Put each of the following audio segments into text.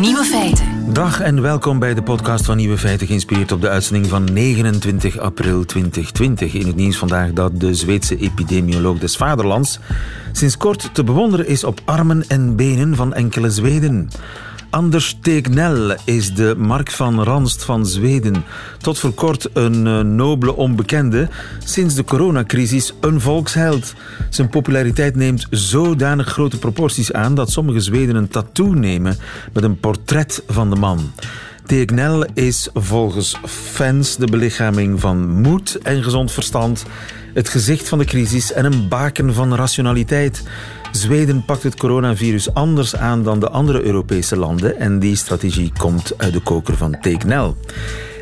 Nieuwe feiten. Dag en welkom bij de podcast van Nieuwe Feiten, geïnspireerd op de uitzending van 29 april 2020. In het nieuws vandaag dat de Zweedse epidemioloog des Vaderlands sinds kort te bewonderen is op armen en benen van enkele Zweden. Anders Tegnell is de Mark van Ranst van Zweden. Tot voor kort een uh, nobele onbekende. Sinds de coronacrisis een volksheld. Zijn populariteit neemt zodanig grote proporties aan dat sommige Zweden een tattoo nemen met een portret van de man. Tegnell is volgens fans de belichaming van moed en gezond verstand, het gezicht van de crisis en een baken van rationaliteit. Zweden pakt het coronavirus anders aan dan de andere Europese landen en die strategie komt uit de koker van Tegnell.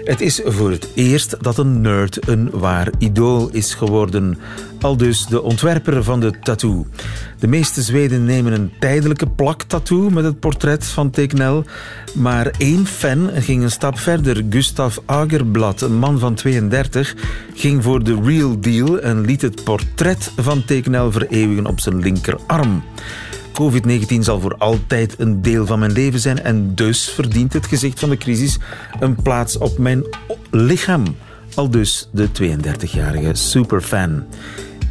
Het is voor het eerst dat een nerd een waar idool is geworden. Al dus de ontwerper van de tattoo. De meeste Zweden nemen een tijdelijke plaktattoo met het portret van Tegnell. Maar één fan ging een stap verder. Gustav Agerblad, een man van 32, ging voor de real deal en liet het portret van Tegnell vereeuwigen op zijn linkerarm. COVID-19 zal voor altijd een deel van mijn leven zijn en dus verdient het gezicht van de crisis een plaats op mijn lichaam. Al dus de 32-jarige superfan.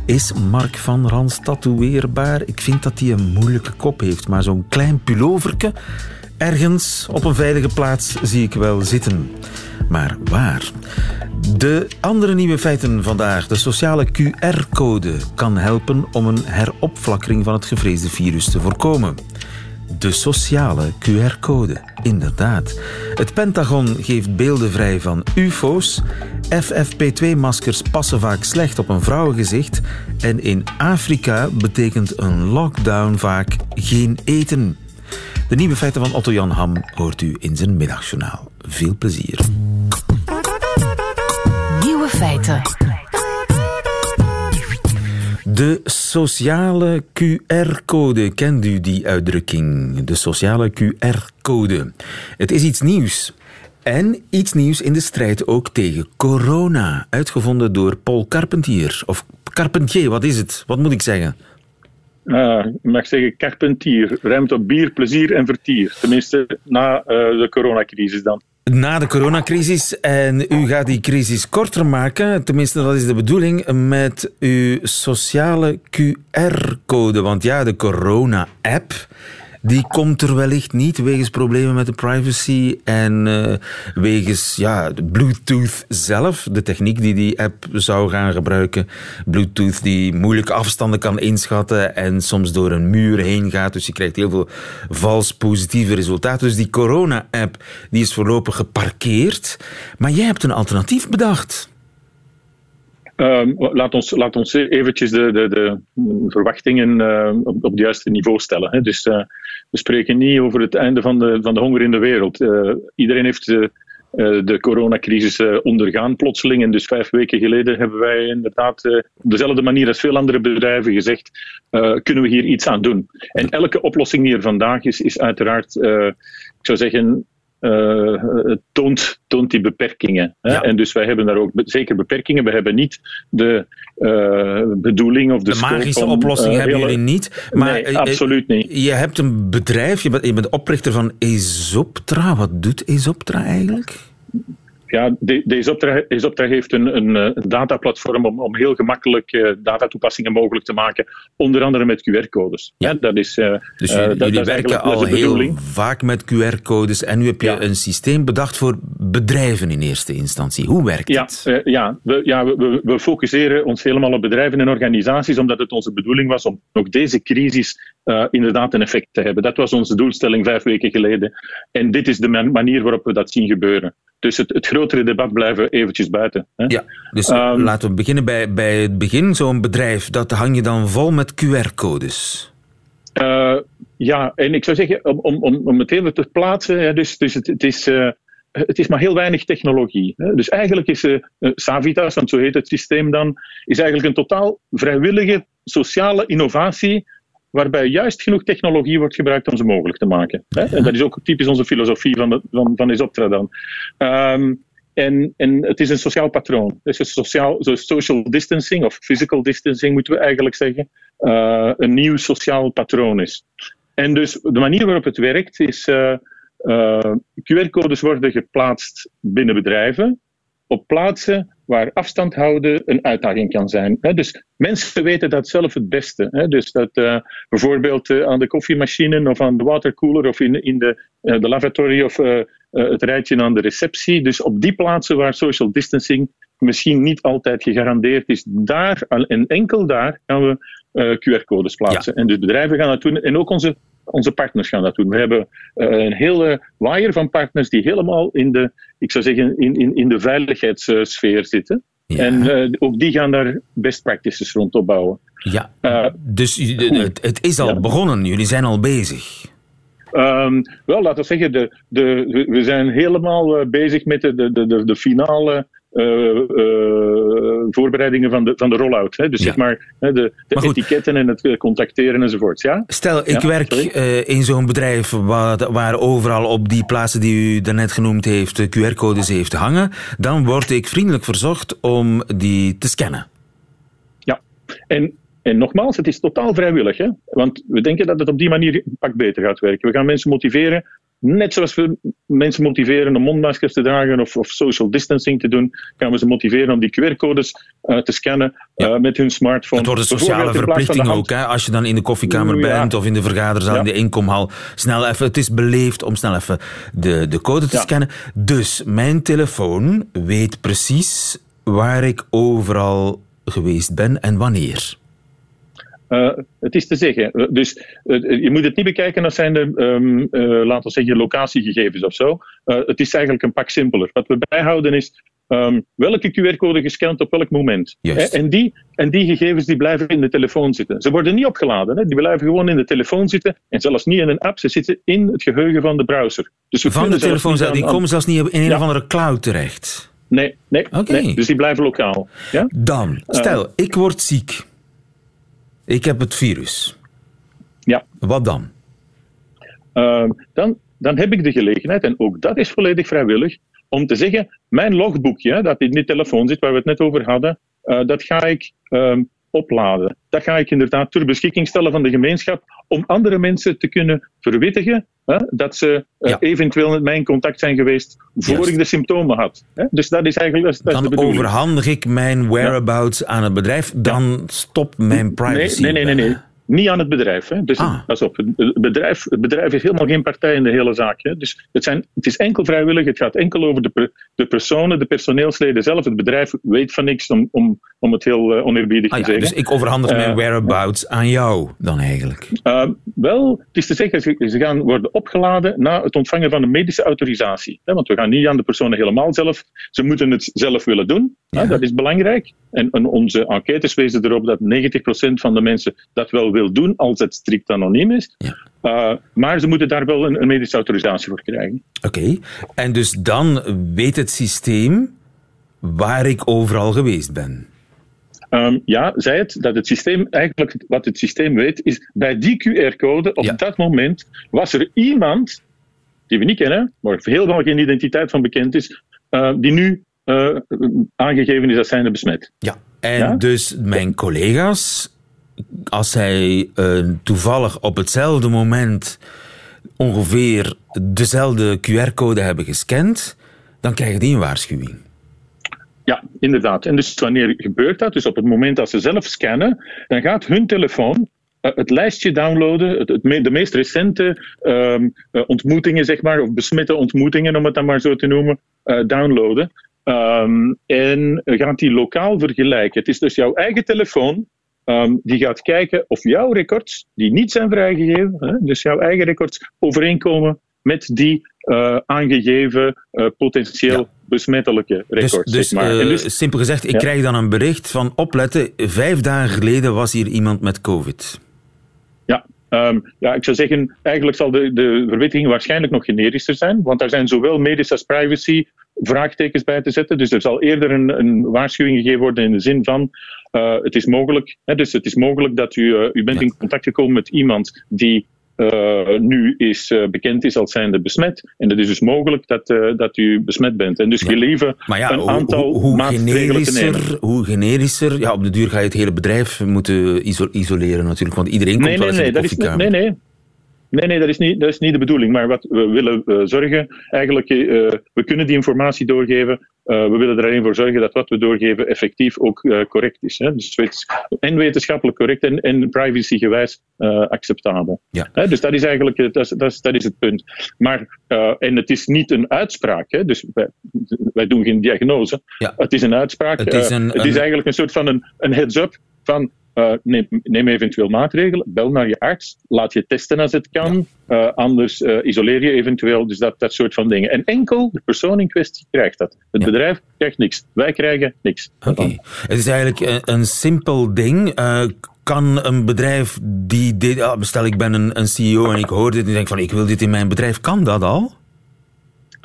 Is Mark van Rans tatoeëerbaar? Ik vind dat hij een moeilijke kop heeft, maar zo'n klein pulloverke ergens op een veilige plaats zie ik wel zitten. Maar waar? De andere nieuwe feiten vandaag. De sociale QR-code kan helpen om een heropflakkering van het gevreesde virus te voorkomen. De sociale QR-code, inderdaad. Het Pentagon geeft beelden vrij van UFO's. FFP2-maskers passen vaak slecht op een vrouwengezicht. En in Afrika betekent een lockdown vaak geen eten. De nieuwe feiten van Otto Jan Ham hoort u in zijn middagjournaal. Veel plezier. Nieuwe feiten. De sociale QR-code. Kent u die uitdrukking? De sociale QR-code. Het is iets nieuws. En iets nieuws in de strijd ook tegen corona. Uitgevonden door Paul Carpentier. Of Carpentier, wat is het? Wat moet ik zeggen? Uh, mag zeggen Carpentier. Ruimt op bier, plezier en vertier. Tenminste, na uh, de coronacrisis dan. Na de coronacrisis. En u gaat die crisis korter maken, tenminste dat is de bedoeling, met uw sociale QR-code. Want ja, de corona-app die komt er wellicht niet wegens problemen met de privacy en uh, wegens ja, Bluetooth zelf, de techniek die die app zou gaan gebruiken. Bluetooth die moeilijke afstanden kan inschatten en soms door een muur heen gaat. Dus je krijgt heel veel vals positieve resultaten. Dus die corona-app die is voorlopig geparkeerd. Maar jij hebt een alternatief bedacht. Um, laat, ons, laat ons eventjes de, de, de verwachtingen uh, op, het juiste niveau stellen. Hè. Dus uh, we spreken niet over het einde van de, van de honger in de wereld. Uh, iedereen heeft de coronacrisis ondergaan plotseling. En dus vijf weken geleden hebben wij inderdaad op dezelfde manier als veel andere bedrijven gezegd, kunnen we hier iets aan doen? En elke oplossing die er vandaag is, is uiteraard, ik zou zeggen, toont, toont die beperkingen. Hè? En dus wij hebben daar ook zeker beperkingen. We hebben niet de uh, bedoeling of de, de magische oplossing uh, hebben jullie niet. Maar nee, absoluut niet. Je hebt een bedrijf, je bent, je bent oprichter van Esoptra. Wat doet Esoptra eigenlijk? Ja, deze opdracht, heeft een, een, een dataplatform om, om heel gemakkelijk uh, datatoepassingen mogelijk te maken, onder andere met QR-codes. Ja. dat is, uh, dus jullie, uh, jullie werken al heel vaak met QR-codes en nu heb je ja. een systeem bedacht voor bedrijven in eerste instantie. Hoe werkt ja, het? ja, we, ja we, we focuseren ons helemaal op bedrijven en organisaties, omdat het onze bedoeling was om ook deze crisis inderdaad een effect te hebben. Dat was onze doelstelling vijf weken geleden. En dit is de manier waarop we dat zien gebeuren. Dus het, het grotere debat blijven eventjes buiten. Hè? Ja, dus um, laten we beginnen bij, bij het begin. Zo'n bedrijf, dat hang je dan vol met QR-codes? Uh, ja, en ik zou zeggen, om, om, om het even te plaatsen, dus, dus het, het is... Uh, het is maar heel weinig technologie. Hè. Dus eigenlijk is uh, Savitas, want zo heet het systeem dan, is eigenlijk een totaal vrijwillige sociale innovatie waarbij juist genoeg technologie wordt gebruikt om ze mogelijk te maken. Hè? En dat is ook typisch onze filosofie van, de, van, van Isoptra dan. Um, en, en het is een sociaal patroon. Dus een sociaal, zo social distancing of physical distancing moeten we eigenlijk zeggen, uh, een nieuw sociaal patroon is. En dus de manier waarop het werkt is, uh, QR-codes worden geplaatst binnen bedrijven op plaatsen waar afstand houden een uitdaging kan zijn. Dus mensen weten dat zelf het beste. Dus dat uh, bijvoorbeeld uh, aan de koffiemachine of aan de watercooler of in, in de, uh, de lavatory of het rijtje aan de receptie. Dus op die plaatsen waar social distancing misschien niet altijd gegarandeerd is, daar en enkel daar gaan we QR-codes plaatsen. En dus bedrijven gaan dat doen en ook onze onze partners gaan dat doen. We hebben uh, een hele waaier van partners die helemaal in de, ik zou zeggen, in, in, in de veiligheidssfeer zitten. En uh, ook die gaan daar best practices rond opbouwen. Ja, uh, dus het, het, is al ja. begonnen, jullie zijn al bezig. Um, wel, laten we zeggen, de, de, we zijn helemaal bezig met de, de, de, de finale voorbereidingen van de, van de rollout. Hè? Dus ja. zeg maar hè, de, de etiketten en het contacteren enzovoort. Ja? Stel, ik ja, werk in zo'n bedrijf waar, waar, overal op die plaatsen die u daarnet genoemd heeft QR-codes heeft hangen. Dan word ik vriendelijk verzocht om die te scannen. Ja, en en nogmaals, het is totaal vrijwillig. Hè? Want we denken dat het op die manier een pak beter gaat werken. We gaan mensen motiveren Net zoals we mensen motiveren om mondmaskers te dragen of, of social distancing te doen, gaan we ze motiveren om die QR-codes uh, te scannen ja. uh, met hun smartphone. Het wordt een sociale verplichting ook. Hè? Als je dan in de koffiekamer ja. bent of in de vergaderzaal, ja. in de inkomhal, snel even, het is beleefd om snel even de, de code te scannen. Dus mijn telefoon weet precies waar ik overal geweest ben en wanneer. Uh, het is te zeggen. Dus uh, je moet het niet bekijken als zijn de, um, laten we zeggen, locatiegegevens of zo. het is eigenlijk een pak simpeler. Wat we bijhouden is um, welke QR-code gescand op welk moment. En, die, en die gegevens die blijven in de telefoon zitten. Ze worden niet opgeladen. Hè? Die blijven gewoon in de telefoon zitten. En zelfs niet in een app. Ze zitten in het geheugen van de browser. Dus we van de telefoon, aan, die komen zelfs niet in een ja. of andere cloud terecht. Nee, nee, okay. nee. Dus die blijven lokaal. Ja? Dan, stel, ik word ziek. Ik heb het virus. Ja. Wat dan? Uh, dan? Dan heb ik de gelegenheid, en ook dat is volledig vrijwillig, om te zeggen: mijn logboekje, dat in die telefoon zit, waar we het net over hadden, uh, dat ga ik uh, opladen. Dat ga ik inderdaad ter beschikking stellen van de gemeenschap om andere mensen te kunnen verwittigen hè, dat ze ja. eventueel met mij in contact zijn geweest voor ik de symptomen had. Hè. Dus dat is eigenlijk dat, dat Dan is overhandig ik mijn whereabouts ja. aan het bedrijf, dan ja. stopt mijn privacy. Nee, nee, nee. nee, nee. Niet aan het bedrijf. Hè. Dus ah. pas op, het bedrijf, het bedrijf heeft helemaal geen partij in de hele zaak. Hè. Dus het, zijn, het is enkel vrijwillig, het gaat enkel over de, de personen, de personeelsleden zelf. Het bedrijf weet van niks om, om, om het heel uh, oneerbiedig ah, te ja, zeggen. Dus ik overhandig uh, mijn whereabouts aan jou dan eigenlijk? Uh, wel, het is te zeggen, ze, ze gaan worden opgeladen na het ontvangen van een medische autorisatie. Hè, want we gaan niet aan de personen helemaal zelf. Ze moeten het zelf willen doen. Ja. Dat is belangrijk. En, en onze enquêtes wezen erop dat 90% van de mensen dat wel wil doen als het strikt anoniem is. Ja. Uh, maar ze moeten daar wel een, een medische autorisatie voor krijgen. Oké, okay. en dus dan weet het systeem waar ik overal geweest ben. Um, ja, zei het, dat het systeem, eigenlijk wat het systeem weet, is bij die QR-code, op ja. dat moment, was er iemand, die we niet kennen, waar helemaal geen identiteit van bekend is, uh, die nu uh, aangegeven is als zijnde besmet. Ja, en ja? dus mijn collega's als zij uh, toevallig op hetzelfde moment ongeveer dezelfde QR-code hebben gescand, dan krijgen die een waarschuwing. Ja, inderdaad. En dus wanneer gebeurt dat? Dus op het moment dat ze zelf scannen, dan gaat hun telefoon uh, het lijstje downloaden, het, het me, de meest recente um, uh, ontmoetingen, zeg maar, of besmette ontmoetingen, om het dan maar zo te noemen, uh, downloaden. Um, en gaat die lokaal vergelijken. Het is dus jouw eigen telefoon Um, die gaat kijken of jouw records, die niet zijn vrijgegeven, hè, dus jouw eigen records, overeenkomen met die uh, aangegeven uh, potentieel ja. besmettelijke records. Dus, dus, zeg maar. uh, dus simpel gezegd, ik ja. krijg dan een bericht van opletten, vijf dagen geleden was hier iemand met COVID. Ja, Um, ja, ik zou zeggen, eigenlijk zal de, de verwittiging waarschijnlijk nog generischer zijn, want daar zijn zowel medisch als privacy vraagtekens bij te zetten. Dus er zal eerder een, een waarschuwing gegeven worden in de zin van uh, het is mogelijk, hè, dus het is mogelijk dat u, uh, u bent in contact gekomen met iemand die uh, nu is, uh, bekend is als zijnde besmet. En het is dus mogelijk dat, uh, dat u besmet bent. En dus ja. een aantal hoe, hoe maatregelen te nemen. Hoe generischer, ja, op de duur ga je het hele bedrijf moeten iso isoleren natuurlijk, want iedereen komt nee, wel nee, eens nee, in de dat is, nee, nee. Nee, nee, dat is niet, dat is niet de bedoeling. Maar wat we willen uh, zorgen, eigenlijk, uh, we kunnen die informatie doorgeven. Uh, we willen er alleen voor zorgen dat wat we doorgeven effectief ook correct is. Hè? Dus en wetenschappelijk correct en, en privacygewijs acceptabel. Ja. Hè? Dus dat is eigenlijk dat is, dat is, dat is het punt. Maar, en het is niet een uitspraak. Hè? Dus wij, wij doen geen diagnose. Ja. Het is een uitspraak. Het is, een, het is eigenlijk een soort van een, een heads-up van uh, neem, neem, eventueel maatregelen, bel naar je arts, laat je testen als het kan, uh, anders uh, isoleer je eventueel, dus dat, dat soort van dingen. En enkel de persoon in kwestie krijgt dat. Het bedrijf krijgt niks. Wij krijgen niks. Oké. Het is eigenlijk een, een simpel ding. kan een bedrijf die dit, ah, stel ik ben een, een CEO en ik hoor dit en ik denk van ik wil dit in mijn bedrijf, kan dat al?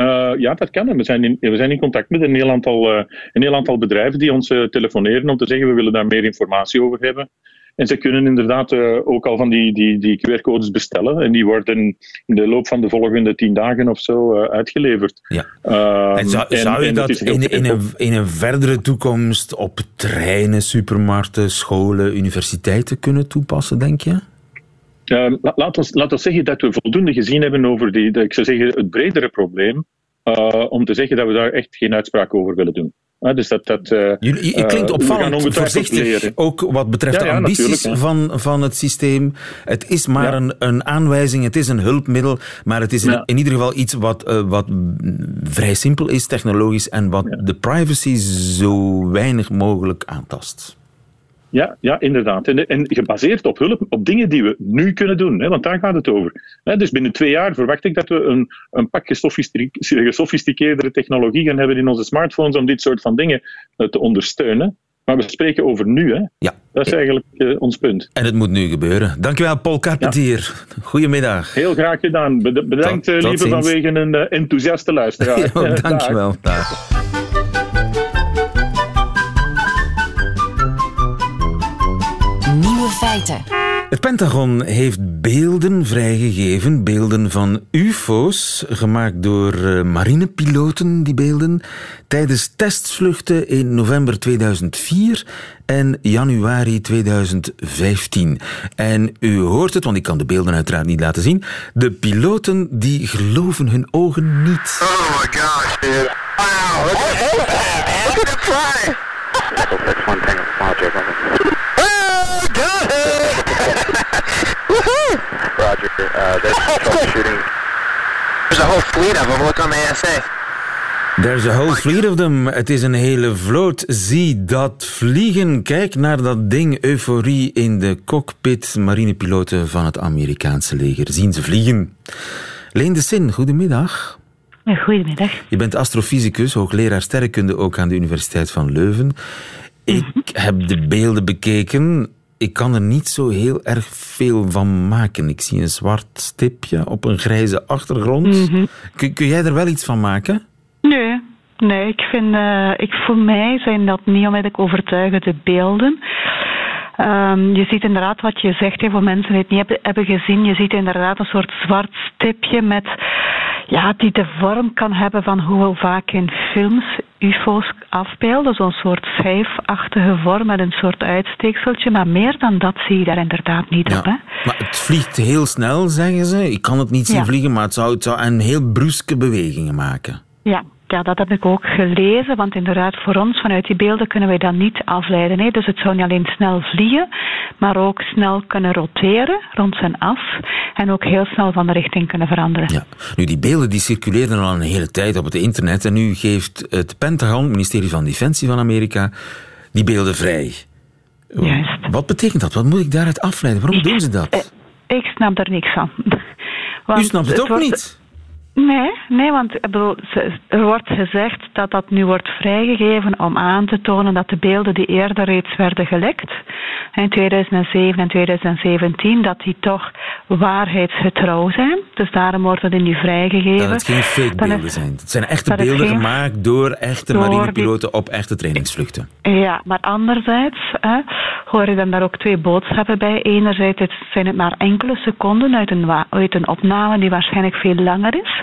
Uh, ja, dat kan. We zijn, in, we zijn in contact met een heel aantal, uh, een heel aantal bedrijven die ons uh, telefoneren om te zeggen we willen daar meer informatie over hebben. En ze kunnen inderdaad ook al van die, die, die QR-codes bestellen. En die worden in de loop van de volgende tien dagen of zo uitgeleverd. Ja. Ehm, en zou, zou je dat in, in, een, in een verdere toekomst op treinen, supermarkten, scholen, universiteiten kunnen toepassen, denk je? Uh, laat, ons, laat ons zeggen dat we voldoende gezien hebben over die, ik zou zeggen, het bredere probleem, uh, om te zeggen dat we daar echt geen uitspraak over willen doen. Uh, dus dat, dat, uh, je klinkt opvallend voorzichtig, ook wat betreft de ambities van, van het systeem. Het is maar een, een aanwijzing, het is een hulpmiddel, maar het is in, in ieder geval iets wat, wat vrij simpel is, technologisch, en wat de privacy zo weinig mogelijk aantast. Ja, ja inderdaad. En, en, gebaseerd op hulp, op dingen die we nu kunnen doen, hè, want daar gaat het over. Hè, dus binnen twee jaar verwacht ik dat we een, een pak gesofisticeerdere technologie gaan hebben in onze smartphones om dit soort van dingen eh, te ondersteunen. Maar we spreken over nu, hè? Ja. Dat is eigenlijk uh, ons punt. En het moet nu gebeuren. Dankjewel, Paul Carpentier. Ja. Goedemiddag. Heel graag gedaan. Bedankt, tot, tot lieve, vanwege een enthousiaste luisteraar. ja, dankjewel. Dag. Het Pentagon heeft beelden vrijgegeven, beelden van UFO's, gemaakt door uh, marinepiloten, die beelden, tijdens testvluchten in november 2004 en januari 2015. En u hoort het, want ik kan de beelden uiteraard niet laten zien. De piloten die geloven hun ogen niet. Oh my gosh, dude. Wow, look at Look fly. Roger. Uh, that's troubleshooting. There's a whole fleet of them. Look on the ASA. There's a whole fleet of them. Het is een hele vloot. Zie dat vliegen. Kijk naar dat ding. Euforie in de cockpit. Marinepiloten van het Amerikaanse leger zien ze vliegen. Leen de Sin, goedemiddag. Goedemiddag. Je bent astrofysicus, hoogleraar sterrenkunde ook aan de Universiteit van Leuven. Ik mhm. heb de beelden bekeken ik kan er niet zo heel erg veel van maken. Ik zie een zwart stipje op een grijze achtergrond. Mhm. kun, kun, jij er wel iets van maken? Nee, nee ik vind, uh, ik, voor mij zijn dat niet onmiddellijk overtuigende beelden. Um, je ziet inderdaad wat je zegt, hè, voor mensen die het niet hebben, hebben gezien. Je ziet inderdaad een soort zwart stipje met ja, die de vorm kan hebben van hoe we vaak in films UFO's afbeelden. Zo'n soort schijfachtige vorm met een soort uitsteekseltje. Maar meer dan dat zie je daar inderdaad niet op. Hè? Maar het vliegt heel snel, zeggen ze. Ik kan het niet zien vliegen, maar het zou, het zou een heel bruske bewegingen maken. Ja, ja, dat heb ik ook gelezen, want inderdaad, voor ons vanuit die beelden kunnen wij dat niet afleiden. Hè. Dus het zou niet alleen snel vliegen, maar ook snel kunnen roteren rond zijn af en ook heel snel van de richting kunnen veranderen. Ja. Nu, die beelden die circuleerden al een hele tijd op het internet en nu geeft het Pentagon, het ministerie van Defensie van Amerika, die beelden vrij. Juist. Wat betekent dat? Wat moet ik daaruit afleiden? Waarom doen ze dat? Eh, ik snap er niks van. Want U snapt het ook niet? Nee, nee want er wordt gezegd dat dat nu wordt vrijgegeven om aan te tonen dat de beelden die eerder reeds werden gelekt, in 2007 en 2017, dat die toch waarheidsgetrouw zijn. Dus daarom worden die nu vrijgegeven. Dat het geen fake beelden zijn. Het zijn echte beelden gemaakt door echte marinepiloten op echte trainingsvluchten. Ja, maar anderzijds hè, hoor je dan daar ook twee boodschappen bij. Enerzijds zijn het maar enkele seconden uit een, uit een opname die waarschijnlijk veel langer is.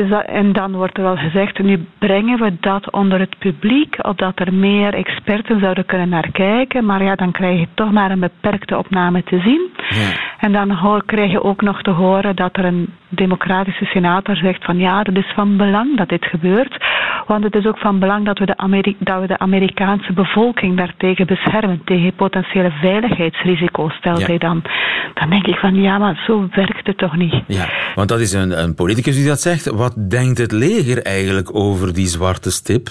Dus dat, en dan wordt er wel gezegd, nu brengen we dat onder het publiek, opdat er meer experten zouden kunnen naar kijken. Maar ja, dan krijg je toch maar een beperkte opname te zien. En dan hoor, krijg je ook nog te horen dat er een democratische senator zegt van ja, het is van belang dat dit gebeurt. Want het is ook van belang dat we de, Ameri dat we de Amerikaanse bevolking daartegen beschermen, tegen potentiële veiligheidsrisico's, stelt hij dan. Dan denk ik van ja, maar zo werkt het toch niet. Ja, want dat is een, een politicus die dat zegt. Wat denkt het leger eigenlijk over die zwarte stip?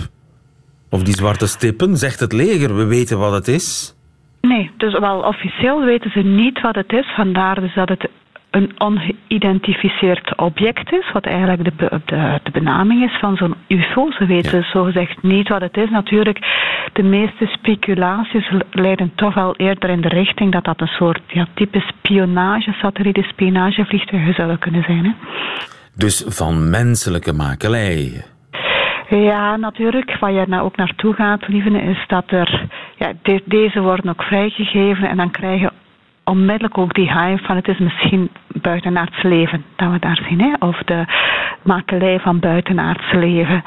Of die zwarte stippen? Zegt het leger, we weten wat het is? Nee, dus wel officieel weten ze niet wat het is. Vandaar dus dat het een ongeïdentificeerd object is, wat eigenlijk de, de, de benaming is van zo'n UFO. Ze weten ja. zogezegd niet wat het is. Natuurlijk, de meeste speculaties leiden toch wel eerder in de richting dat dat een soort ja, type spionage, spionagevliegtuigen zouden kunnen zijn. Hè? Dus van menselijke makelij. Ja, natuurlijk. Waar je nou ook naartoe gaat, lieve, is dat er... Ja, de, deze worden ook vrijgegeven en dan krijg je onmiddellijk ook die hype van het is misschien buitenaards leven dat we daar zien. Hè? Of de makelij van buitenaards leven.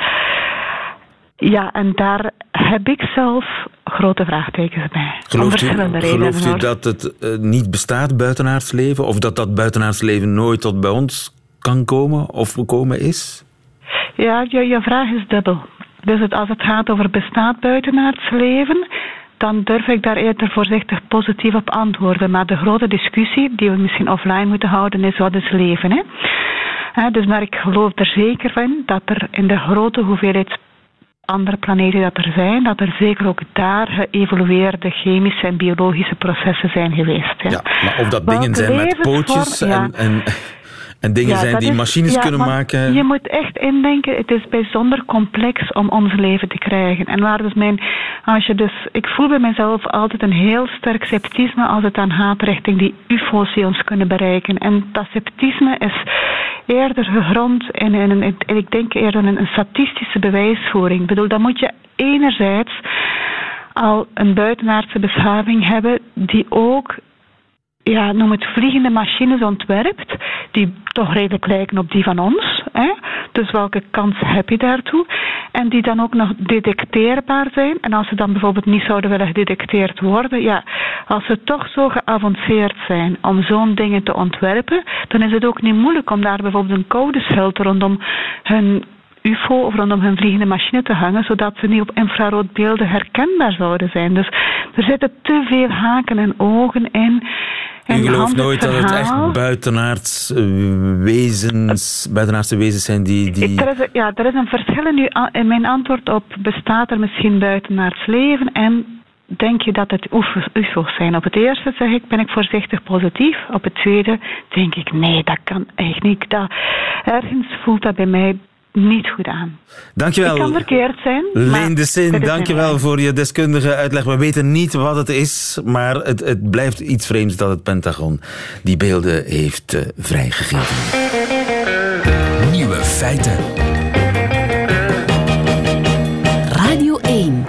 Ja, en daar heb ik zelf grote vraagtekens bij. Gelooft u, gelooft u dat het uh, niet bestaat, buitenaards leven? Of dat dat buitenaards leven nooit tot bij ons kan komen of gekomen is? Ja, je, je vraag is dubbel. Dus het, als het gaat over bestaat buitenaards leven, dan durf ik daar eerder voorzichtig positief op antwoorden. Maar de grote discussie die we misschien offline moeten houden is wat is leven. Hè? He, dus maar ik geloof er zeker van dat er in de grote hoeveelheid andere planeten dat er zijn, dat er zeker ook daar geëvolueerde chemische en biologische processen zijn geweest. Ja, maar of dat dingen zijn met pootjes en, en en dingen zijn die machines kunnen maken. Je moet echt indenken, het is bijzonder complex om ons leven te krijgen. En waar dus mijn, als je dus, ik voel bij mezelf altijd een heel sterk sceptisme als het aan gaat richting die UFO's die ons kunnen bereiken. En dat sceptisme is eerder gegrond in, in, in, ik denk eerder in een statistische bewijsvoering. Ik bedoel, dan moet je enerzijds al een buitenaardse beschaving hebben die ook ja, noem het vliegende machines ontwerpt, die toch redelijk lijken op die van ons. Hè? Dus welke kans heb je daartoe? En die dan ook nog detecteerbaar zijn. En als ze dan bijvoorbeeld niet zouden willen gedetecteerd worden, ja, als ze toch zo geavanceerd zijn om zo'n dingen te ontwerpen, dan is het ook niet moeilijk om daar bijvoorbeeld een codeschild rondom hun UFO of rondom hun vliegende machine te hangen, zodat ze niet op infraroodbeelden herkenbaar zouden zijn. Dus er zitten te veel haken en ogen in. En U gelooft nooit dat het echt buitenaards eh, wezens, buitenaardse wezens zijn die... die... Er is, ja, er is een verschil in, in mijn antwoord op bestaat er misschien buitenaards leven en denk je dat het UFO's zijn? Op het eerste zeg ik, ben ik voorzichtig positief. Op het tweede denk ik, nee, dat kan echt niet. Dat, ergens voelt dat bij mij niet goed aan. Dankjewel. Het kan verkeerd zijn. Leen de Zin, dankjewel voor je deskundige uitleg. We weten niet wat het is, maar het, het blijft iets vreemds dat het Pentagon die beelden heeft uh, vrijgegeven. Nieuwe feiten. Radio 1.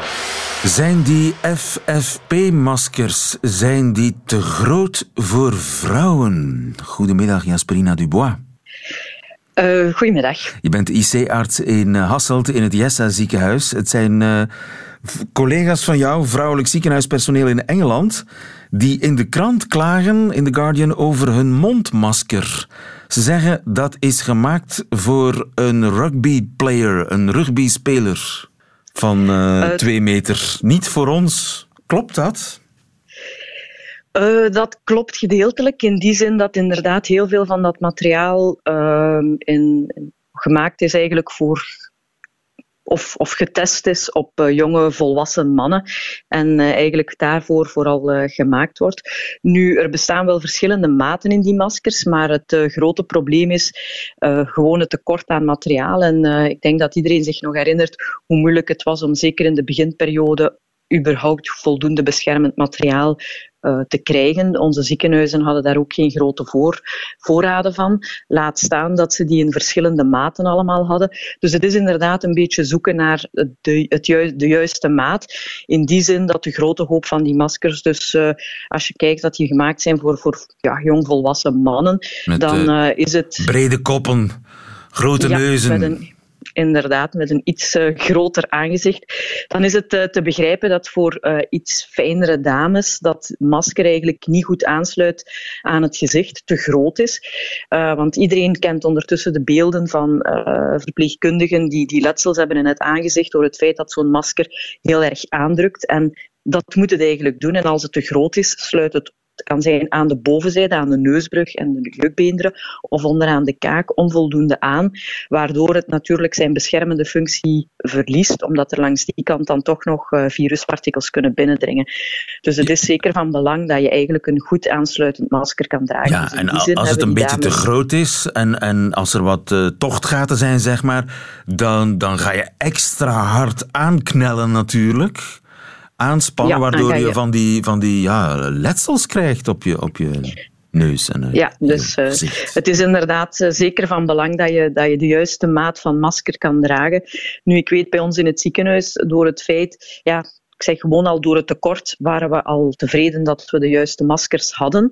Zijn die FFP-maskers zijn die te groot voor vrouwen? Goedemiddag, Jasperina Dubois. Uh, goedemiddag. Je bent IC-arts in eh, Hasselt in het Jessa ziekenhuis. Het zijn uh, collega's van jou, vrouwelijk ziekenhuispersoneel in Engeland, die in de krant klagen, in The Guardian, over hun mondmasker. Ze zeggen dat is gemaakt voor een rugby-player, een rugbyspeler van twee meter. Niet voor ons. Klopt dat? Uh, dat klopt gedeeltelijk in die zin dat inderdaad heel veel van dat materiaal uh, in, gemaakt is eigenlijk voor of, of getest is op uh, jonge volwassen mannen en uh, eigenlijk daarvoor vooral gemaakt wordt. Nu, er bestaan wel verschillende maten in die maskers, maar het grote probleem is gewoon het tekort aan materiaal. En ik denk dat iedereen zich nog herinnert hoe moeilijk het was om zeker in de beginperiode überhaupt voldoende beschermend materiaal uh, te krijgen. Onze ziekenhuizen hadden daar ook geen grote voor, voorraden van. Laat staan dat ze die in verschillende maten allemaal hadden. Dus het is inderdaad een beetje zoeken naar de, het ju de juiste maat. In die zin dat de grote hoop van die maskers, dus uh, als je kijkt dat die gemaakt zijn voor, voor ja, jongvolwassen mannen, Met dan uh, is het... Brede koppen, grote ja, neuzen. Met een, inderdaad met een iets uh, groter aangezicht, dan is het uh, te begrijpen dat voor uh, iets fijnere dames dat masker eigenlijk niet goed aansluit aan het gezicht, te groot is. want iedereen kent ondertussen de beelden van verpleegkundigen die, die letsels hebben in het aangezicht door het feit dat zo'n masker heel erg aandrukt. En dat moet het eigenlijk doen. En als het te groot is, sluit het het kan zijn aan de bovenzijde, aan de neusbrug en de jukbeenderen, of onderaan de kaak onvoldoende aan, waardoor het natuurlijk zijn beschermende functie verliest, omdat er langs die kant dan toch nog uh, viruspartikels kunnen binnendringen. Dus het is zeker van belang dat je eigenlijk een goed aansluitend masker kan dragen. Ja, dus en als het een beetje te groot is en, en als er wat uh, tochtgaten zijn, zeg maar, dan, dan ga je extra hard aanknellen natuurlijk aanspannen, waardoor je, van die, van die ja, letsels krijgt op je, op je neus. En, ja, dus uh, het is inderdaad uh, zeker van belang dat je, dat je de juiste maat van masker kan dragen. Nu, ik weet bij ons in het ziekenhuis, door het feit, ja, ik zeg gewoon al door het tekort waren we al tevreden dat we de juiste maskers hadden.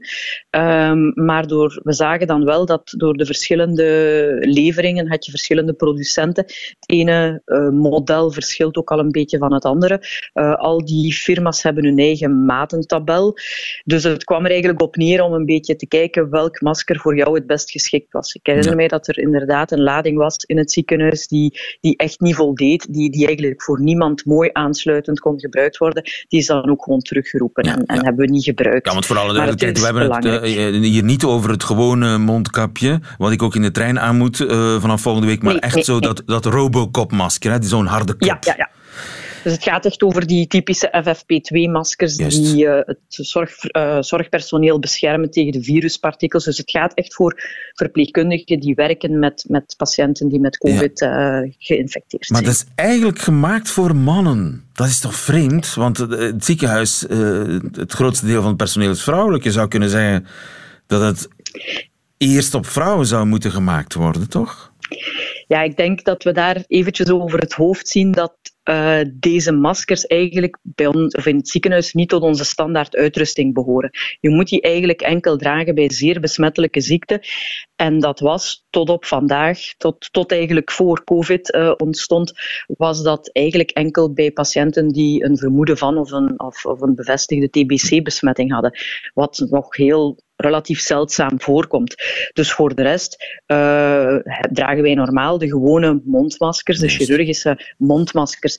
Um, maar door, we zagen dan wel dat door de verschillende leveringen had je verschillende producenten. Het ene uh, model verschilt ook al een beetje van het andere. Uh, al die firma's hebben hun eigen matentabel. Dus het kwam er eigenlijk op neer om een beetje te kijken welk masker voor jou het best geschikt was. Ik herinner ja. mij dat er inderdaad een lading was in het ziekenhuis die, die echt niet voldeed, die, die eigenlijk voor niemand mooi aansluitend kon gebruiken worden, die is dan ook gewoon teruggeroepen en, en hebben we niet gebruikt. Ja, want voor alle duidelijkheid, we hebben het uh, hier niet over het gewone mondkapje, wat ik ook in de trein aan moet uh, vanaf volgende week, maar nee, echt nee, zo nee. dat, dat Robocop-masker, zo'n harde kop. Ja, ja, ja. Dus het gaat echt over die typische FFP2-maskers die uh, het zorg, uh, zorgpersoneel beschermen tegen de viruspartikels. Dus het gaat echt voor verpleegkundigen die werken met, met patiënten die met COVID ja. uh, geïnfecteerd zijn. Maar dat is eigenlijk gemaakt voor mannen. Dat is toch vreemd? Want het ziekenhuis, het grootste deel van het personeel is vrouwelijk. Je zou kunnen zeggen dat het eerst op vrouwen zou moeten gemaakt worden, toch? Ja, ik denk dat we daar eventjes over het hoofd zien dat uh, deze maskers eigenlijk bij ons, of in het ziekenhuis niet tot onze standaard uitrusting behoren. Je moet die eigenlijk enkel dragen bij zeer besmettelijke ziekten. En dat was tot op vandaag, tot, tot eigenlijk voor COVID uh, ontstond, was dat eigenlijk enkel bij patiënten die een vermoeden van of een, of, of een bevestigde TBC-besmetting hadden. Wat nog heel relatief zeldzaam voorkomt. Dus voor de rest uh, dragen wij normaal de gewone mondmaskers, de chirurgische mondmaskers.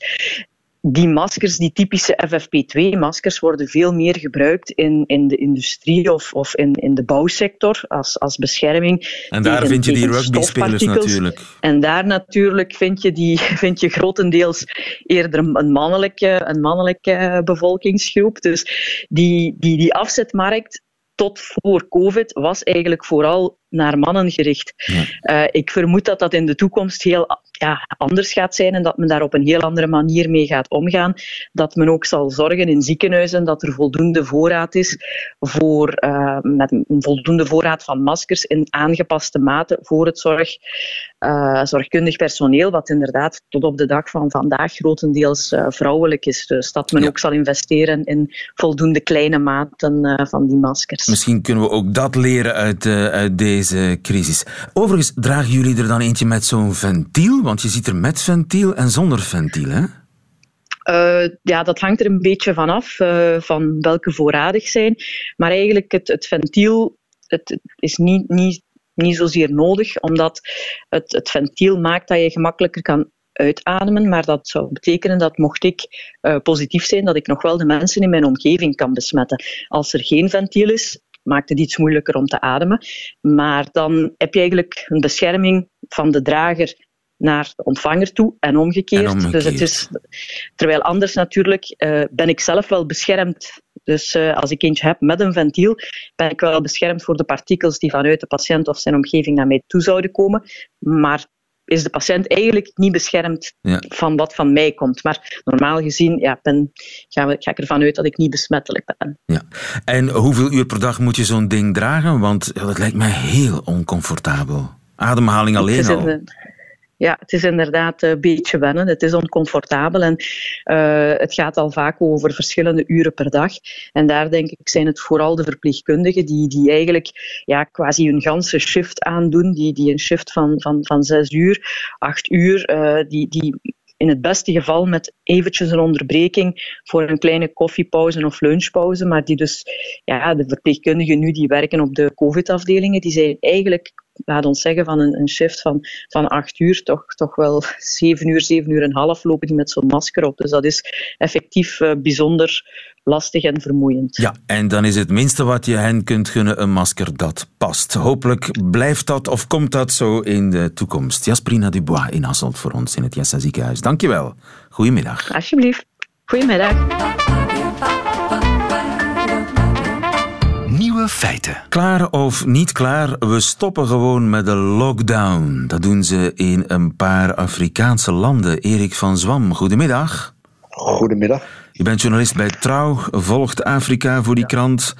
Die maskers, die typische FFP2-maskers, worden veel meer gebruikt in, in de industrie of, of in, in de bouwsector als, als bescherming. En daar vind je die rugby-spelers natuurlijk. En daar natuurlijk vind je, die, vind je grotendeels eerder een mannelijke, een mannelijke bevolkingsgroep. Dus die, die, die afzetmarkt tot voor COVID was eigenlijk vooral naar mannen gericht. Ja. Uh, ik vermoed dat dat in de toekomst heel ja, anders gaat zijn en dat men daar op een heel andere manier mee gaat omgaan. Dat men ook zal zorgen in ziekenhuizen dat er voldoende voorraad is voor, uh, met een voldoende voorraad van maskers in aangepaste mate voor het zorg, uh, zorgkundig personeel, wat inderdaad tot op de dag van vandaag grotendeels vrouwelijk is. Dus dat men ja. ook zal investeren in voldoende kleine maten van die maskers. Misschien kunnen we ook dat leren uit, uit deze deze crisis. Overigens, dragen jullie er dan eentje met zo'n ventiel? Want je ziet er met ventiel en zonder ventiel, hè? Uh, ja, dat hangt er een beetje vanaf uh, van welke voorradig zijn. Maar eigenlijk het, het ventiel het is niet, niet, niet zozeer nodig, omdat het, het ventiel maakt dat je gemakkelijker kan uitademen, maar dat zou betekenen dat mocht ik uh, positief zijn, dat ik nog wel de mensen in mijn omgeving kan besmetten. Als er geen ventiel is, maakt het iets moeilijker om te ademen. Maar dan heb je eigenlijk een bescherming van de drager naar de ontvanger toe en omgekeerd. En omgekeerd. Dus het is, terwijl anders natuurlijk uh, ben ik zelf wel beschermd. Dus uh, als ik eentje heb met een ventiel, ben ik wel beschermd voor de partikels die vanuit de patiënt of zijn omgeving naar mij toe zouden komen. Maar is de patiënt eigenlijk niet beschermd ja. van wat van mij komt. Maar normaal gezien ja, ben, ga, ga ik ervan uit dat ik niet besmettelijk ben. Ja. En hoeveel uur per dag moet je zo'n ding dragen? Want dat lijkt mij heel oncomfortabel. Ademhaling alleen al. Ja, het is inderdaad een beetje wennen. Het is oncomfortabel en uh, het gaat al vaak over verschillende uren per dag. En daar denk ik zijn het vooral de verpleegkundigen die, die eigenlijk ja, quasi hun ganse shift aandoen. Die, die een shift van, van, van zes uur, acht uur, uh, die, die in het beste geval met eventjes een onderbreking voor een kleine koffiepauze of lunchpauze. Maar die dus, ja, de verpleegkundigen nu die werken op de COVID-afdelingen, die zijn eigenlijk laat ons zeggen, van een, een shift van, van acht uur, toch, toch wel zeven uur, zeven uur en half lopen die met zo'n masker op. Dus dat is effectief uh, bijzonder lastig en vermoeiend. Ja, en dan is het minste wat je hen kunt gunnen een masker dat past. Hopelijk blijft dat of komt dat zo in de toekomst. Jasperina Dubois in Hasselt voor ons in het Jessa ziekenhuis. Dankjewel. Goedemiddag. Alsjeblieft. Goedemiddag. Nieuwe feiten. Klaar of niet klaar, we stoppen gewoon met de lockdown. Dat doen ze in een paar Afrikaanse landen. Erik van Zwam, goedemiddag. Goedemiddag. Je bent journalist bij Trouw, volgt Afrika voor die krant.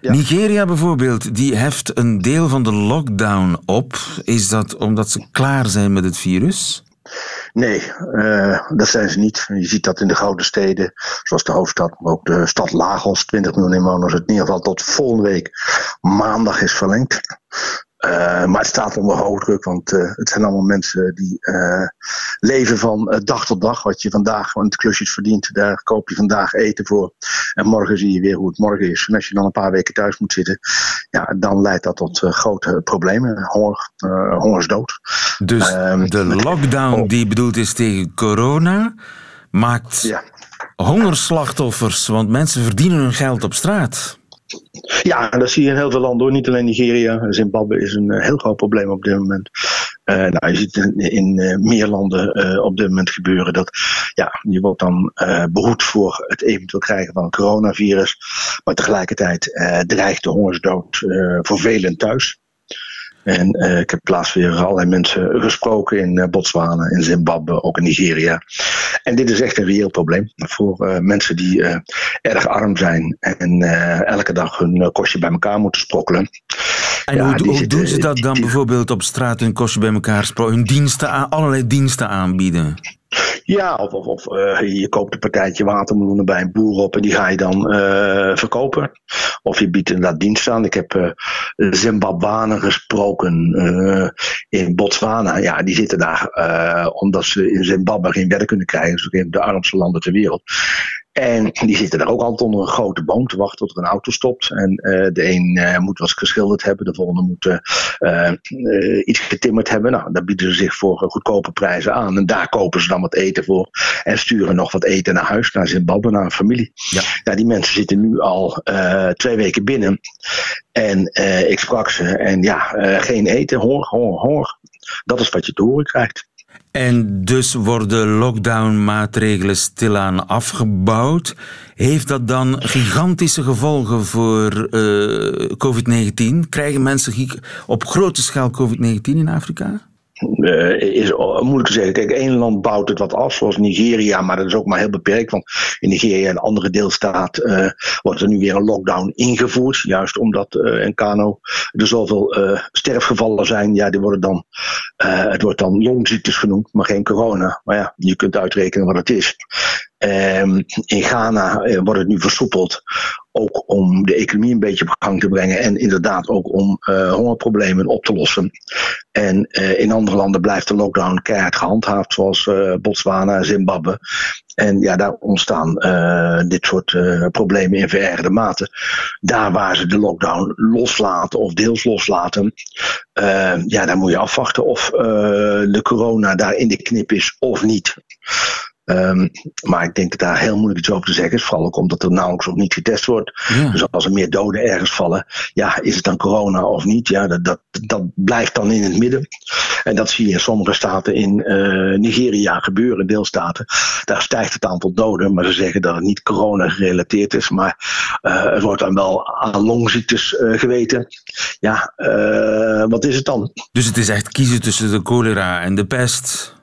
Nigeria bijvoorbeeld, die heft een deel van de lockdown op. Is dat omdat ze klaar zijn met het virus? Nee, uh, dat zijn ze niet. Je ziet dat in de grote steden, zoals de hoofdstad, maar ook de stad Lagos, 20 miljoen inwoners, het in ieder geval tot volgende week maandag is verlengd. Uh, maar het staat onder hoge druk, want uh, het zijn allemaal mensen die uh, leven van dag tot dag. Wat je vandaag want klusjes verdient, daar koop je vandaag eten voor. En morgen zie je weer hoe het morgen is. En als je dan een paar weken thuis moet zitten, ja, dan leidt dat tot grote problemen. Honger, hongersdood. Dus ehm, de lockdown die bedoeld is tegen corona, maakt ja. hongerslachtoffers, want mensen verdienen hun geld op straat. Ja, dat zie je in heel veel landen hoor. Niet alleen Nigeria. Zimbabwe is een heel groot probleem op dit moment. Uh, nou, je ziet in, in uh, meer landen op dit moment gebeuren dat ja, je wordt dan behoed voor het eventueel krijgen van een coronavirus. Maar tegelijkertijd dreigt de hongersdood voor velen thuis. En uh, ik heb plaats weer allerlei mensen gesproken in uh, Botswana, in Zimbabwe, ook in Nigeria. En dit is echt een reëel probleem voor uh, mensen die erg arm zijn en elke dag hun kostje bij elkaar moeten sprokkelen. En ja, hoe, hoe zitten, doen ze dat dan die, bijvoorbeeld op straat hun kostje bij elkaar sprokkelen, hun diensten aan, allerlei diensten aanbieden? Ja, of, of, uh, je koopt een partijtje watermeloenen bij een boer op en die ga je dan uh, verkopen. Of je biedt inderdaad dienst aan. Ik heb uh, Zimbabwanen gesproken in Botswana. Ja, die zitten daar omdat ze in Zimbabwe geen werk kunnen krijgen. Dus in de armste landen ter wereld. En die zitten daar ook altijd onder een grote boom te wachten tot er een auto stopt. En uh, de een uh, moet wat geschilderd hebben, de volgende moet uh, iets getimmerd hebben. Nou, daar bieden ze zich voor goedkope prijzen aan. En daar kopen ze dan wat eten voor. En sturen nog wat eten naar huis, naar Zimbabwe, naar een familie. Ja. Nou, die mensen zitten nu al twee weken binnen. En ik sprak ze. En ja, geen eten, hoor, hoor, hoor. Dat is wat je te horen krijgt. En dus worden lockdown-maatregelen stilaan afgebouwd. Heeft dat dan gigantische gevolgen voor uh, COVID-19? Krijgen mensen op grote schaal COVID-19 in Afrika? Uh, is moeilijk te zeggen. Kijk, één land bouwt het wat af, zoals Nigeria, maar dat is ook maar heel beperkt. Want in Nigeria, een andere deelstaat, uh, wordt er nu weer een lockdown ingevoerd. Juist omdat in Kano er zoveel sterfgevallen zijn. Ja, die worden dan, het wordt dan longziektes genoemd, maar geen corona. Maar ja, je kunt uitrekenen wat het is. Um, in Ghana uh, wordt het nu versoepeld. Ook om de economie een beetje op gang te brengen. En inderdaad ook om uh, hongerproblemen op te lossen. En uh, in andere landen blijft de lockdown keihard gehandhaafd. Zoals Botswana, Zimbabwe. En ja, daar ontstaan dit soort problemen in verergerde mate. Daar waar ze de lockdown loslaten of deels loslaten. ja, daar moet je afwachten of de corona daar in de knip is of niet. Um, maar ik denk dat daar heel moeilijk iets over te zeggen is. Vooral ook omdat er nauwelijks ook niet getest wordt. Ja. Dus als er meer doden ergens vallen, ja, is het dan corona of niet? Ja, dat, dat, dat blijft dan in het midden. En dat zie je in sommige staten in uh, Nigeria gebeuren, deelstaten. Daar stijgt het aantal doden, maar ze zeggen dat het niet corona gerelateerd is. Maar uh, het wordt dan wel aan longziektes uh, geweten. Ja, wat is het dan? Dus het is echt kiezen tussen de cholera en de pest.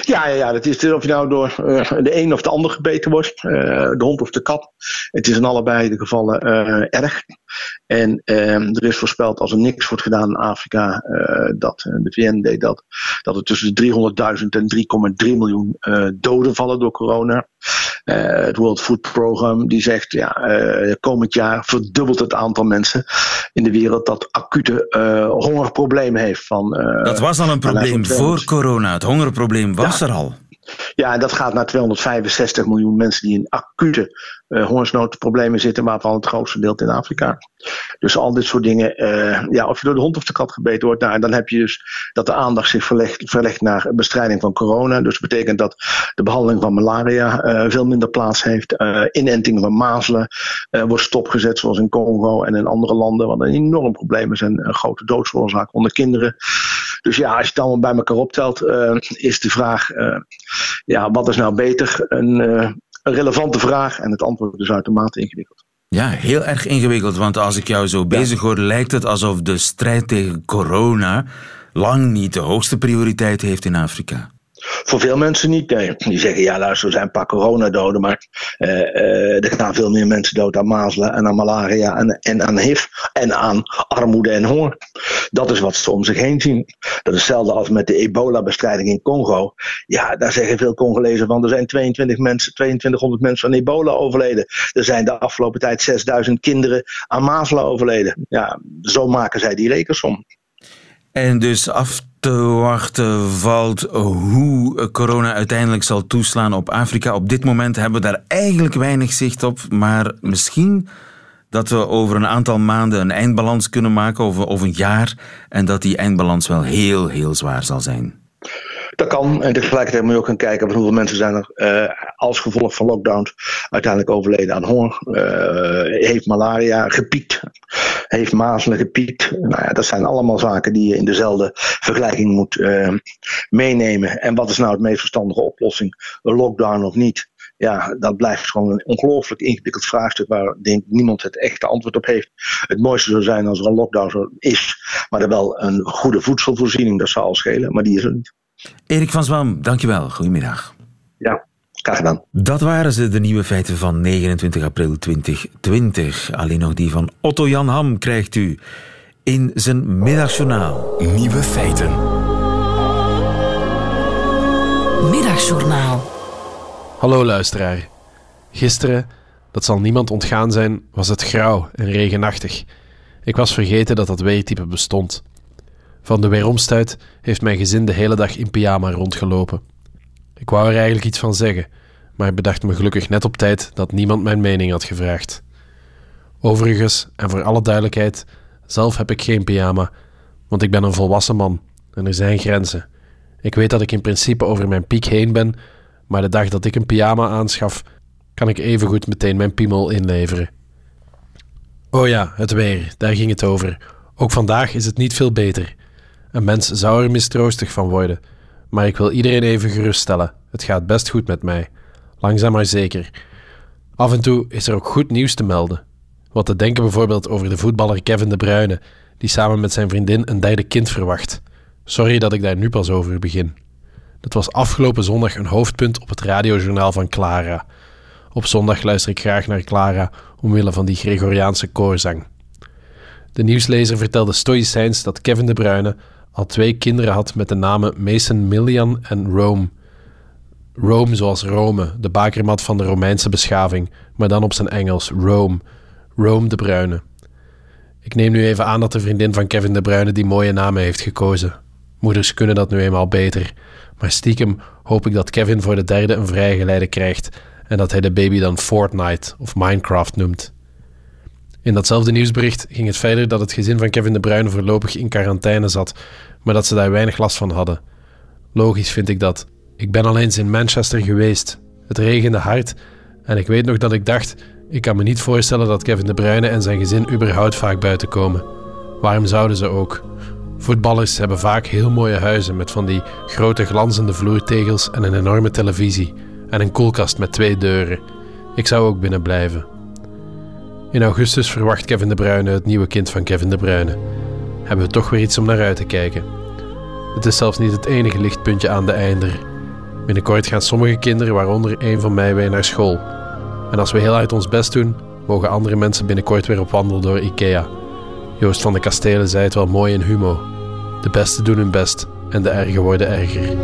Ja, ja, ja, dat is of je nou door uh, de een of de ander gebeten wordt, uh, de hond of de kat. Het is in allebei de gevallen uh, erg. En ehm, er is voorspeld als er niks wordt gedaan in Afrika, dat de VN deed dat, dat er tussen de 300.000 en 3,3 miljoen doden vallen door corona. het World Food Program die zegt ja, komend jaar verdubbelt het aantal mensen in de wereld dat acute hongerproblemen heeft. Van, dat was al een probleem voor corona. Het hongerprobleem was er al. Ja, en dat gaat naar 265 miljoen mensen die in acute uh, hongersnoodproblemen zitten, waarvan het grootste deel in Afrika. Dus al dit soort dingen, uh, ja, of je door de hond of de kat gebeten wordt, nou, dan heb je dus dat de aandacht zich verlegt, verlegt naar bestrijding van corona. Dus dat betekent dat de behandeling van malaria uh, veel minder plaats heeft. inenting van mazelen wordt stopgezet, zoals in Congo en in andere landen, wat een enorm probleem is en een grote doodsoorzaak onder kinderen. Dus ja, als je het allemaal bij elkaar optelt, is de vraag ja, wat is nou beter? Een, uh, een relevante vraag en het antwoord is uitermate ingewikkeld. Ja, heel erg ingewikkeld, want als ik jou zo bezig hoor, lijkt het alsof de strijd tegen corona lang niet de hoogste prioriteit heeft in Afrika. Voor veel mensen niet. Die zeggen, ja luister, er zijn een paar coronadoden, maar uh, uh, er gaan veel meer mensen dood aan mazelen en aan malaria en, en aan HIV en aan armoede en honger. Dat is wat ze om zich heen zien. Dat is hetzelfde als met de ebola-bestrijding in Congo. Ja, daar zeggen veel Congolezen van, er zijn 22 mensen, 2200 mensen van ebola overleden. Er zijn de afgelopen tijd 6000 kinderen aan mazelen overleden. Ja, zo maken zij die rekensom. En dus af te wachten valt hoe corona uiteindelijk zal toeslaan op Afrika. Op dit moment hebben we daar eigenlijk weinig zicht op, maar misschien dat we over een aantal maanden een eindbalans kunnen maken, of, een jaar, en dat die eindbalans wel heel, heel zwaar zal zijn. Dat kan. En tegelijkertijd moet je ook gaan kijken hoeveel mensen zijn er uh, als gevolg van lockdowns uiteindelijk overleden aan honger. Uh, heeft malaria gepiekt. Heeft mazelen gepiekt. Nou ja, dat zijn allemaal zaken die je in dezelfde vergelijking moet uh, meenemen. En wat is nou het meest verstandige oplossing? Een lockdown of niet? ja, dat blijft gewoon een ongelooflijk ingewikkeld vraagstuk waar denk niemand het echte antwoord op heeft. Het mooiste zou zijn als er een lockdown is, maar er wel een goede voedselvoorziening, dat zou al schelen, maar die is er niet. Erik van Zwam, dankjewel. Goedemiddag. Ja, graag gedaan. Dat waren ze, de nieuwe feiten van 29 april 2020. Alleen nog die van Otto Jan Ham krijgt u in zijn middagjournaal. Nieuwe feiten. Middagjournaal. Hallo luisteraar. Gisteren, dat zal niemand ontgaan zijn, was het grauw en regenachtig. Ik was vergeten dat dat weertype bestond. Van de weeromstuit heeft mijn gezin de hele dag in pyjama rondgelopen. Ik wou er eigenlijk iets van zeggen, maar bedacht me gelukkig net op tijd dat niemand mijn mening had gevraagd. Overigens, en voor alle duidelijkheid, zelf heb ik geen pyjama, want ik ben een volwassen man en er zijn grenzen. Ik weet dat ik in principe over mijn piek heen ben, maar de dag dat ik een pyjama aanschaf, kan ik evengoed meteen mijn piemel inleveren. Oh ja, het weer, daar ging het over. Ook vandaag is het niet veel beter. Een mens zou er mistroostig van worden, maar ik wil iedereen even geruststellen. Het gaat best goed met mij. Langzaam maar zeker. Af en toe is er ook goed nieuws te melden. Wat te denken bijvoorbeeld over de voetballer Kevin De Bruyne, die samen met zijn vriendin een derde kind verwacht. Sorry dat ik daar nu pas over begin. Dat was afgelopen zondag een hoofdpunt op het radiojournaal van Clara. Op zondag luister ik graag naar Clara omwille van die Gregoriaanse koorzang. De nieuwslezer vertelde stoïcijns dat Kevin De Bruyne al twee kinderen had met de namen Mason Millian en Rome. Rome zoals Rome, de bakermat van de Romeinse beschaving, maar dan op zijn Engels, Rome. Rome de Bruyne. Ik neem nu even aan dat de vriendin van Kevin De Bruyne die mooie namen heeft gekozen. Moeders kunnen dat nu eenmaal beter. Maar stiekem hoop ik dat Kevin voor de derde een vrijgeleide krijgt en dat hij de baby dan Fortnite of Minecraft noemt. In datzelfde nieuwsbericht ging het verder dat het gezin van Kevin De Bruyne voorlopig in quarantaine zat, maar dat ze daar weinig last van hadden. Logisch vind ik dat. Ik ben al eens in Manchester geweest. Het regende hard en ik weet nog dat ik dacht: ik kan me niet voorstellen dat Kevin De Bruyne en zijn gezin überhaupt vaak buiten komen. Waarom zouden ze ook? Voetballers hebben vaak heel mooie huizen met van die grote glanzende vloertegels en een enorme televisie en een koelkast met twee deuren. Ik zou ook binnen blijven. In augustus verwacht Kevin De Bruyne het nieuwe kind van Kevin De Bruyne. Hebben we toch weer iets om naar uit te kijken. Het is zelfs niet het enige lichtpuntje aan de einder. Binnenkort gaan sommige kinderen, waaronder een van mij, weer naar school. En als we heel uit ons best doen, mogen andere mensen binnenkort weer op wandel door Ikea. Joost van de Kastelen zei het wel mooi in Humo. De beste doen hun best en de erge worden erger.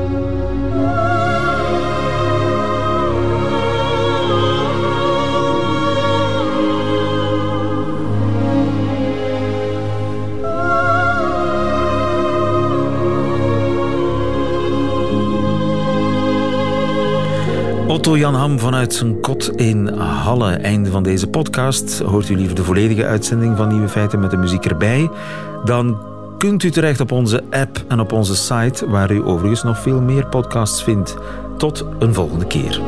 Otto Jan Ham vanuit zijn kot in Halle. Einde van deze podcast. Hoort u liever de volledige uitzending van Nieuwe Feiten met de muziek erbij? Dan kunt u terecht op onze app en op onze site, waar u overigens nog veel meer podcasts vindt. Tot een volgende keer.